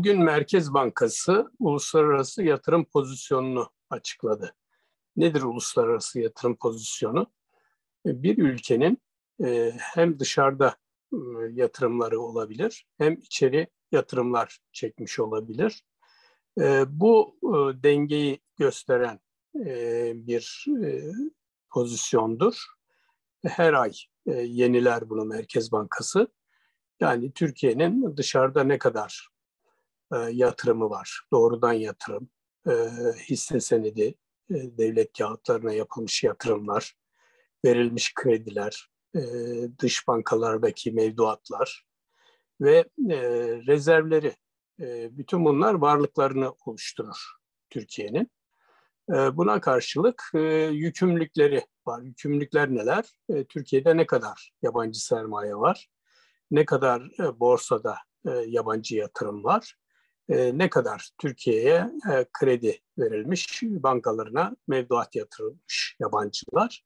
Bugün Merkez Bankası uluslararası yatırım pozisyonunu açıkladı. Nedir uluslararası yatırım pozisyonu? Bir ülkenin e, hem dışarıda e, yatırımları olabilir hem içeri yatırımlar çekmiş olabilir. E, bu dengeyi gösteren bir pozisyondur. Her ay yeniler bunu Merkez Bankası. Yani Türkiye'nin dışarıda ne kadar e, yatırımı var. Doğrudan yatırım, e, hisse senedi, e, devlet kağıtlarına yapılmış yatırımlar, verilmiş krediler, e, dış bankalardaki mevduatlar ve e, rezervleri. Bütün bunlar varlıklarını oluşturur Türkiye'nin. Buna karşılık e, yükümlülükleri var. Yükümlülükler neler? Türkiye'de ne kadar yabancı sermaye var? Ne kadar borsada yabancı yatırım var? E, ne kadar Türkiye'ye e, kredi verilmiş, bankalarına mevduat yatırılmış yabancılar.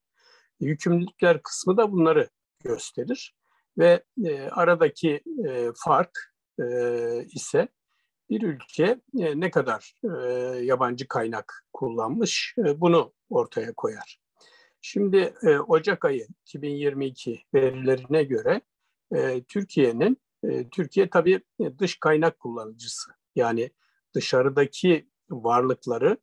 Yükümlülükler kısmı da bunları gösterir ve e, aradaki fark ise bir ülke ne kadar yabancı kaynak kullanmış bunu ortaya koyar. Şimdi Ocak ayı 2022 verilerine göre Türkiye'nin Türkiye tabii dış kaynak kullanıcısı. Yani dışarıdaki varlıkları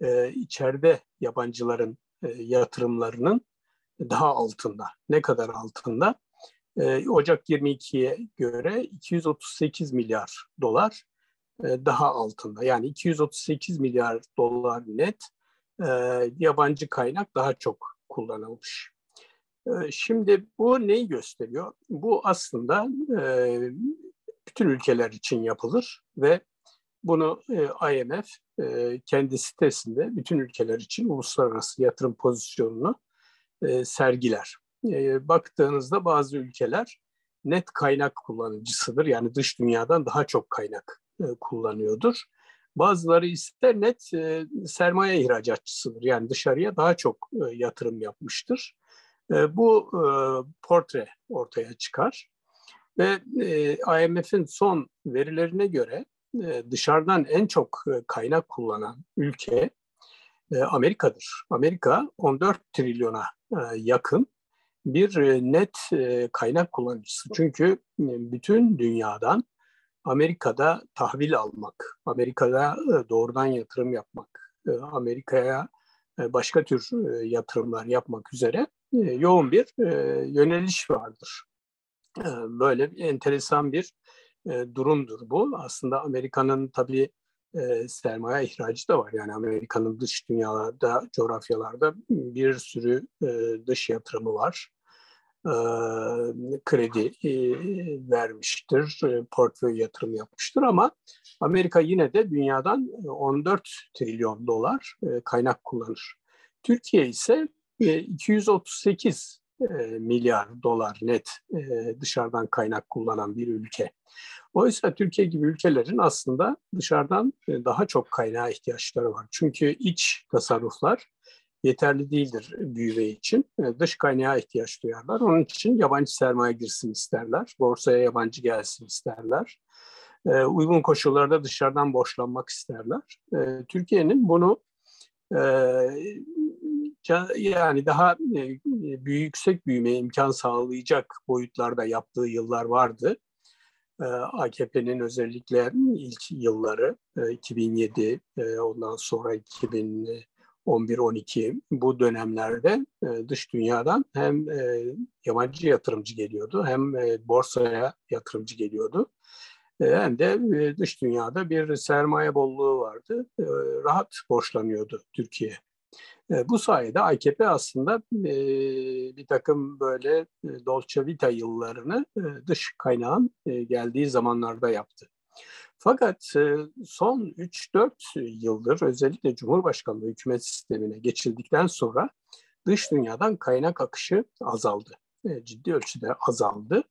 e, içeride yabancıların e, yatırımlarının daha altında. Ne kadar altında? E, Ocak 22'ye göre 238 milyar dolar e, daha altında. Yani 238 milyar dolar net e, yabancı kaynak daha çok kullanılmış. E, şimdi bu neyi gösteriyor? Bu aslında e, bütün ülkeler için yapılır ve bunu e, IMF e, kendi sitesinde bütün ülkeler için uluslararası yatırım pozisyonunu e, sergiler. Baktığınızda bazı ülkeler net kaynak kullanıcısıdır. Yani dış dünyadan daha çok kaynak kullanıyordur. Bazıları ise net sermaye ihracatçısıdır. Yani dışarıya daha çok yatırım yapmıştır. Bu portre ortaya çıkar. Ve e, IMF'in son verilerine göre e, dışarıdan en çok e, kaynak kullanan ülke e, Amerika'dır. Amerika 14 trilyona yakın bir net kaynak kullanıcısı. Çünkü bütün dünyadan Amerika'da tahvil almak, Amerika'da doğrudan yatırım yapmak, Amerika'ya başka tür yatırımlar yapmak üzere yoğun bir yöneliş vardır. Böyle bir enteresan bir durumdur bu. Aslında Amerika'nın tabii e, sermaye ihracı da var. Yani Amerika'nın dış dünyada, coğrafyalarda bir sürü e, dış yatırımı var. E, kredi vermiştir, portföy yatırım yapmıştır ama Amerika yine de dünyadan 14 trilyon dolar kaynak kullanır. Türkiye ise e, 238 e, milyar dolar net e, dışarıdan kaynak kullanan bir ülke. Oysa Türkiye gibi ülkelerin aslında dışarıdan e, daha çok kaynağa ihtiyaçları var. Çünkü iç tasarruflar yeterli değildir büyüme için. Dış kaynağa ihtiyaç duyarlar. Onun için yabancı sermaye girsin isterler. Borsaya yabancı gelsin isterler. Uygun koşullarda dışarıdan borçlanmak isterler. Türkiye'nin bunu yani daha e, büyük, yüksek büyüme imkan sağlayacak boyutlarda yaptığı yıllar vardı. E, AKP'nin özellikle ilk yılları 2007 e, ondan sonra 2011-12 bu dönemlerde dış dünyadan hem yabancı yatırımcı geliyordu hem borsaya yatırımcı geliyordu. Hem de dış dünyada bir sermaye bolluğu vardı. Rahat borçlanıyordu Türkiye. E, bu sayede AKP aslında e, bir takım böyle e, Dolce Vita yıllarını e, dış kaynağın geldiği zamanlarda yaptı. Fakat son 3-4 yıldır özellikle Cumhurbaşkanlığı hükümet sistemine geçildikten sonra dış dünyadan kaynak akışı azaldı. Ciddi ölçüde azaldı.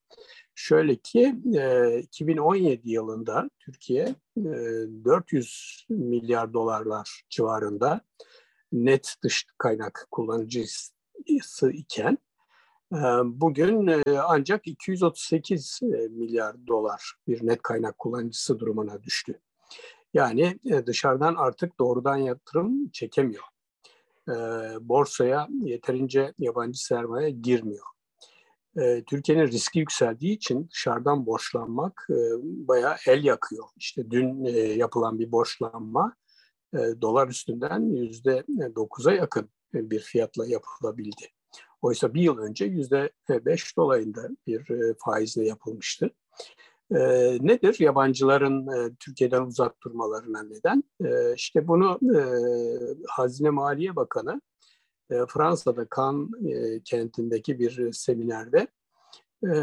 Şöyle ki e, 2017 yılında Türkiye e, 400 milyar dolarlar civarında net dış kaynak kullanıcısı iken bugün ancak 238 milyar dolar bir net kaynak kullanıcısı durumuna düştü. Yani dışarıdan artık doğrudan yatırım çekemiyor. Borsaya yeterince yabancı sermaye girmiyor. Türkiye'nin riski yükseldiği için dışarıdan borçlanmak bayağı el yakıyor. İşte dün yapılan bir borçlanma dolar üstünden yüzde dokuza yakın bir fiyatla yapılabildi. Oysa bir yıl önce yüzde beş dolayında bir e, faizle yapılmıştı. E, nedir yabancıların e, Türkiye'den uzak durmalarına neden? E, işte bunu e, Hazine Maliye Bakanı e, Fransa'da e, kentindeki bir seminerde e,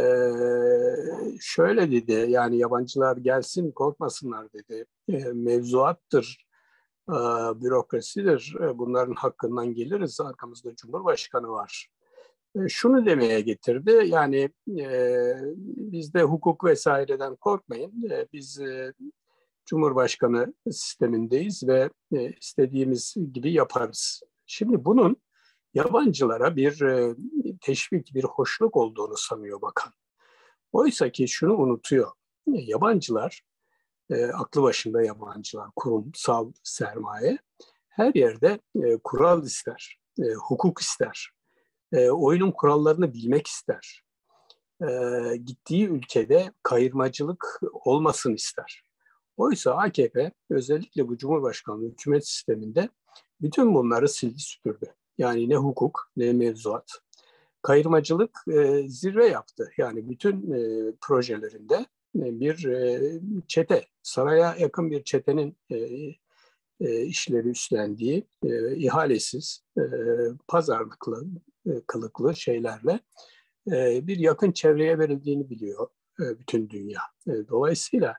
şöyle dedi yani yabancılar gelsin korkmasınlar dedi. E, mevzuattır, e, bürokrasidir. E, bunların hakkından geliriz. Arkamızda Cumhurbaşkanı var. E, şunu demeye getirdi. Yani e, bizde hukuk vesaireden korkmayın. Biz e, Cumhurbaşkanı sistemindeyiz ve e, istediğimiz gibi yaparız. Şimdi bunun yabancılara bir e, teşvik, bir hoşluk olduğunu sanıyor bakan. Oysa ki şunu unutuyor. Yabancılar, e, aklı başında yabancılar, kurumsal sermaye her yerde e, kural ister, e, hukuk ister e, oyunun kurallarını bilmek ister. E, gittiği ülkede kayırmacılık olmasın ister. Oysa AKP özellikle bu Cumhurbaşkanlığı hükümet sisteminde bütün bunları sildi süpürdü. Yani ne hukuk ne mevzuat. Kayırmacılık e, zirve yaptı. Yani bütün e, projelerinde bir e, çete, saraya yakın bir çetenin e, e, işleri üstlendiği e, ihalesiz, e, pazarlıklı, e, kılıklı şeylerle e, bir yakın çevreye verildiğini biliyor e, bütün dünya. E, dolayısıyla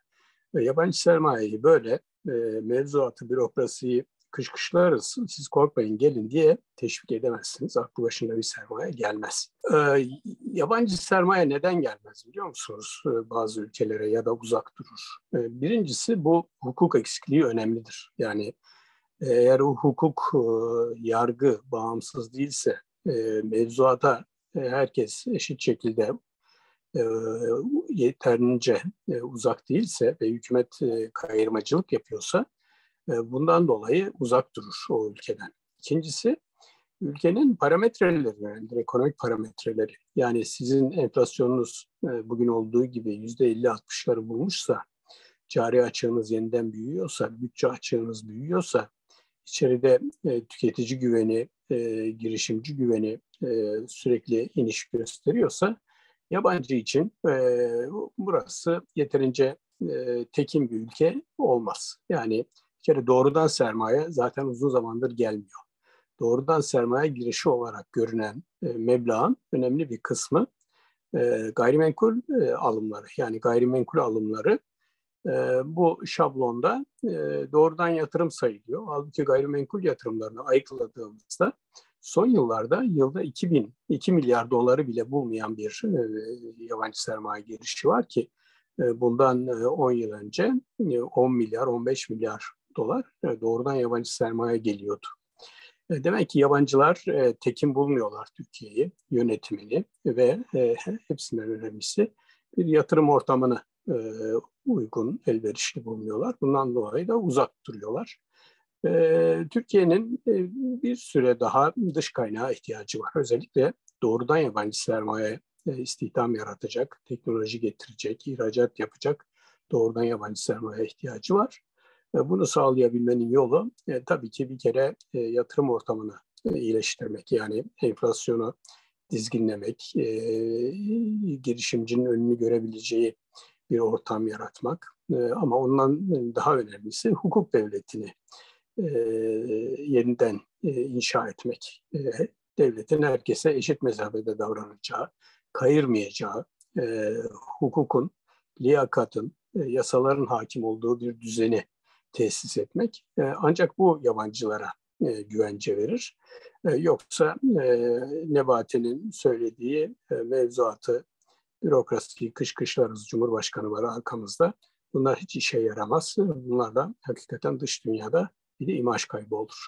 e, yabancı sermayeyi böyle e, mevzuatı, bürokrasiyi kışkışlarız, siz korkmayın gelin diye teşvik edemezsiniz. Aklı başında bir sermaye gelmez. Ee, yabancı sermaye neden gelmez biliyor musunuz ee, bazı ülkelere ya da uzak durur? Ee, birincisi bu hukuk eksikliği önemlidir. Yani eğer o hukuk, e, yargı bağımsız değilse, e, mevzuata e, herkes eşit şekilde e, yeterince e, uzak değilse ve hükümet e, kayırmacılık yapıyorsa e, bundan dolayı uzak durur o ülkeden. İkincisi ülkenin parametreleri, yani ekonomik parametreleri. Yani sizin enflasyonunuz e, bugün olduğu gibi yüzde 50-60'ları bulmuşsa, cari açığınız yeniden büyüyorsa, bütçe açığınız büyüyorsa, içeride e, tüketici güveni, girişimci güveni sürekli iniş gösteriyorsa, yabancı için burası yeterince tekin bir ülke olmaz. Yani bir kere doğrudan sermaye zaten uzun zamandır gelmiyor. Doğrudan sermaye girişi olarak görünen e, meblağın önemli bir kısmı e, gayrimenkul e, alımları. Yani gayrimenkul alımları e, bu şablonda e, doğrudan yatırım sayılıyor. Halbuki gayrimenkul yatırımlarını ayıkladığımızda son yıllarda yılda 2000, 2 milyar doları bile bulmayan bir e, yabancı sermaye girişi var ki e, bundan 10 e, yıl önce 10 milyar, 15 milyar dolar e, doğrudan yabancı sermaye geliyordu. E, demek ki yabancılar e, tekin bulmuyorlar Türkiye'yi, yönetimini ve hepsinden önemlisi bir yatırım ortamını uygun, elverişli bulmuyorlar. Bundan dolayı da uzak duruyorlar. Türkiye'nin bir süre daha dış kaynağa ihtiyacı var. Özellikle doğrudan yabancı sermaye istihdam yaratacak, teknoloji getirecek, ihracat yapacak doğrudan yabancı sermaye ihtiyacı var. E, bunu sağlayabilmenin yolu e, tabii ki bir kere e, yatırım ortamını e, iyileştirmek. Yani enflasyonu dizginlemek, e, girişimcinin önünü görebileceği bir ortam yaratmak. E, ama ondan daha önemlisi hukuk devletini e, yeniden e, inşa etmek. E, devletin herkese eşit mesafede davranacağı, kayırmayacağı, e, hukukun, liyakatın, e, yasaların hakim olduğu bir düzeni tesis etmek. E, ancak bu yabancılara e, güvence verir. E, yoksa e, Nebati'nin söylediği e, mevzuatı, bürokrasiyi kışkışlarız, Cumhurbaşkanı var arkamızda. Bunlar hiç işe yaramaz. Bunlar da hakikaten dış dünyada bir de imaj kaybı olur.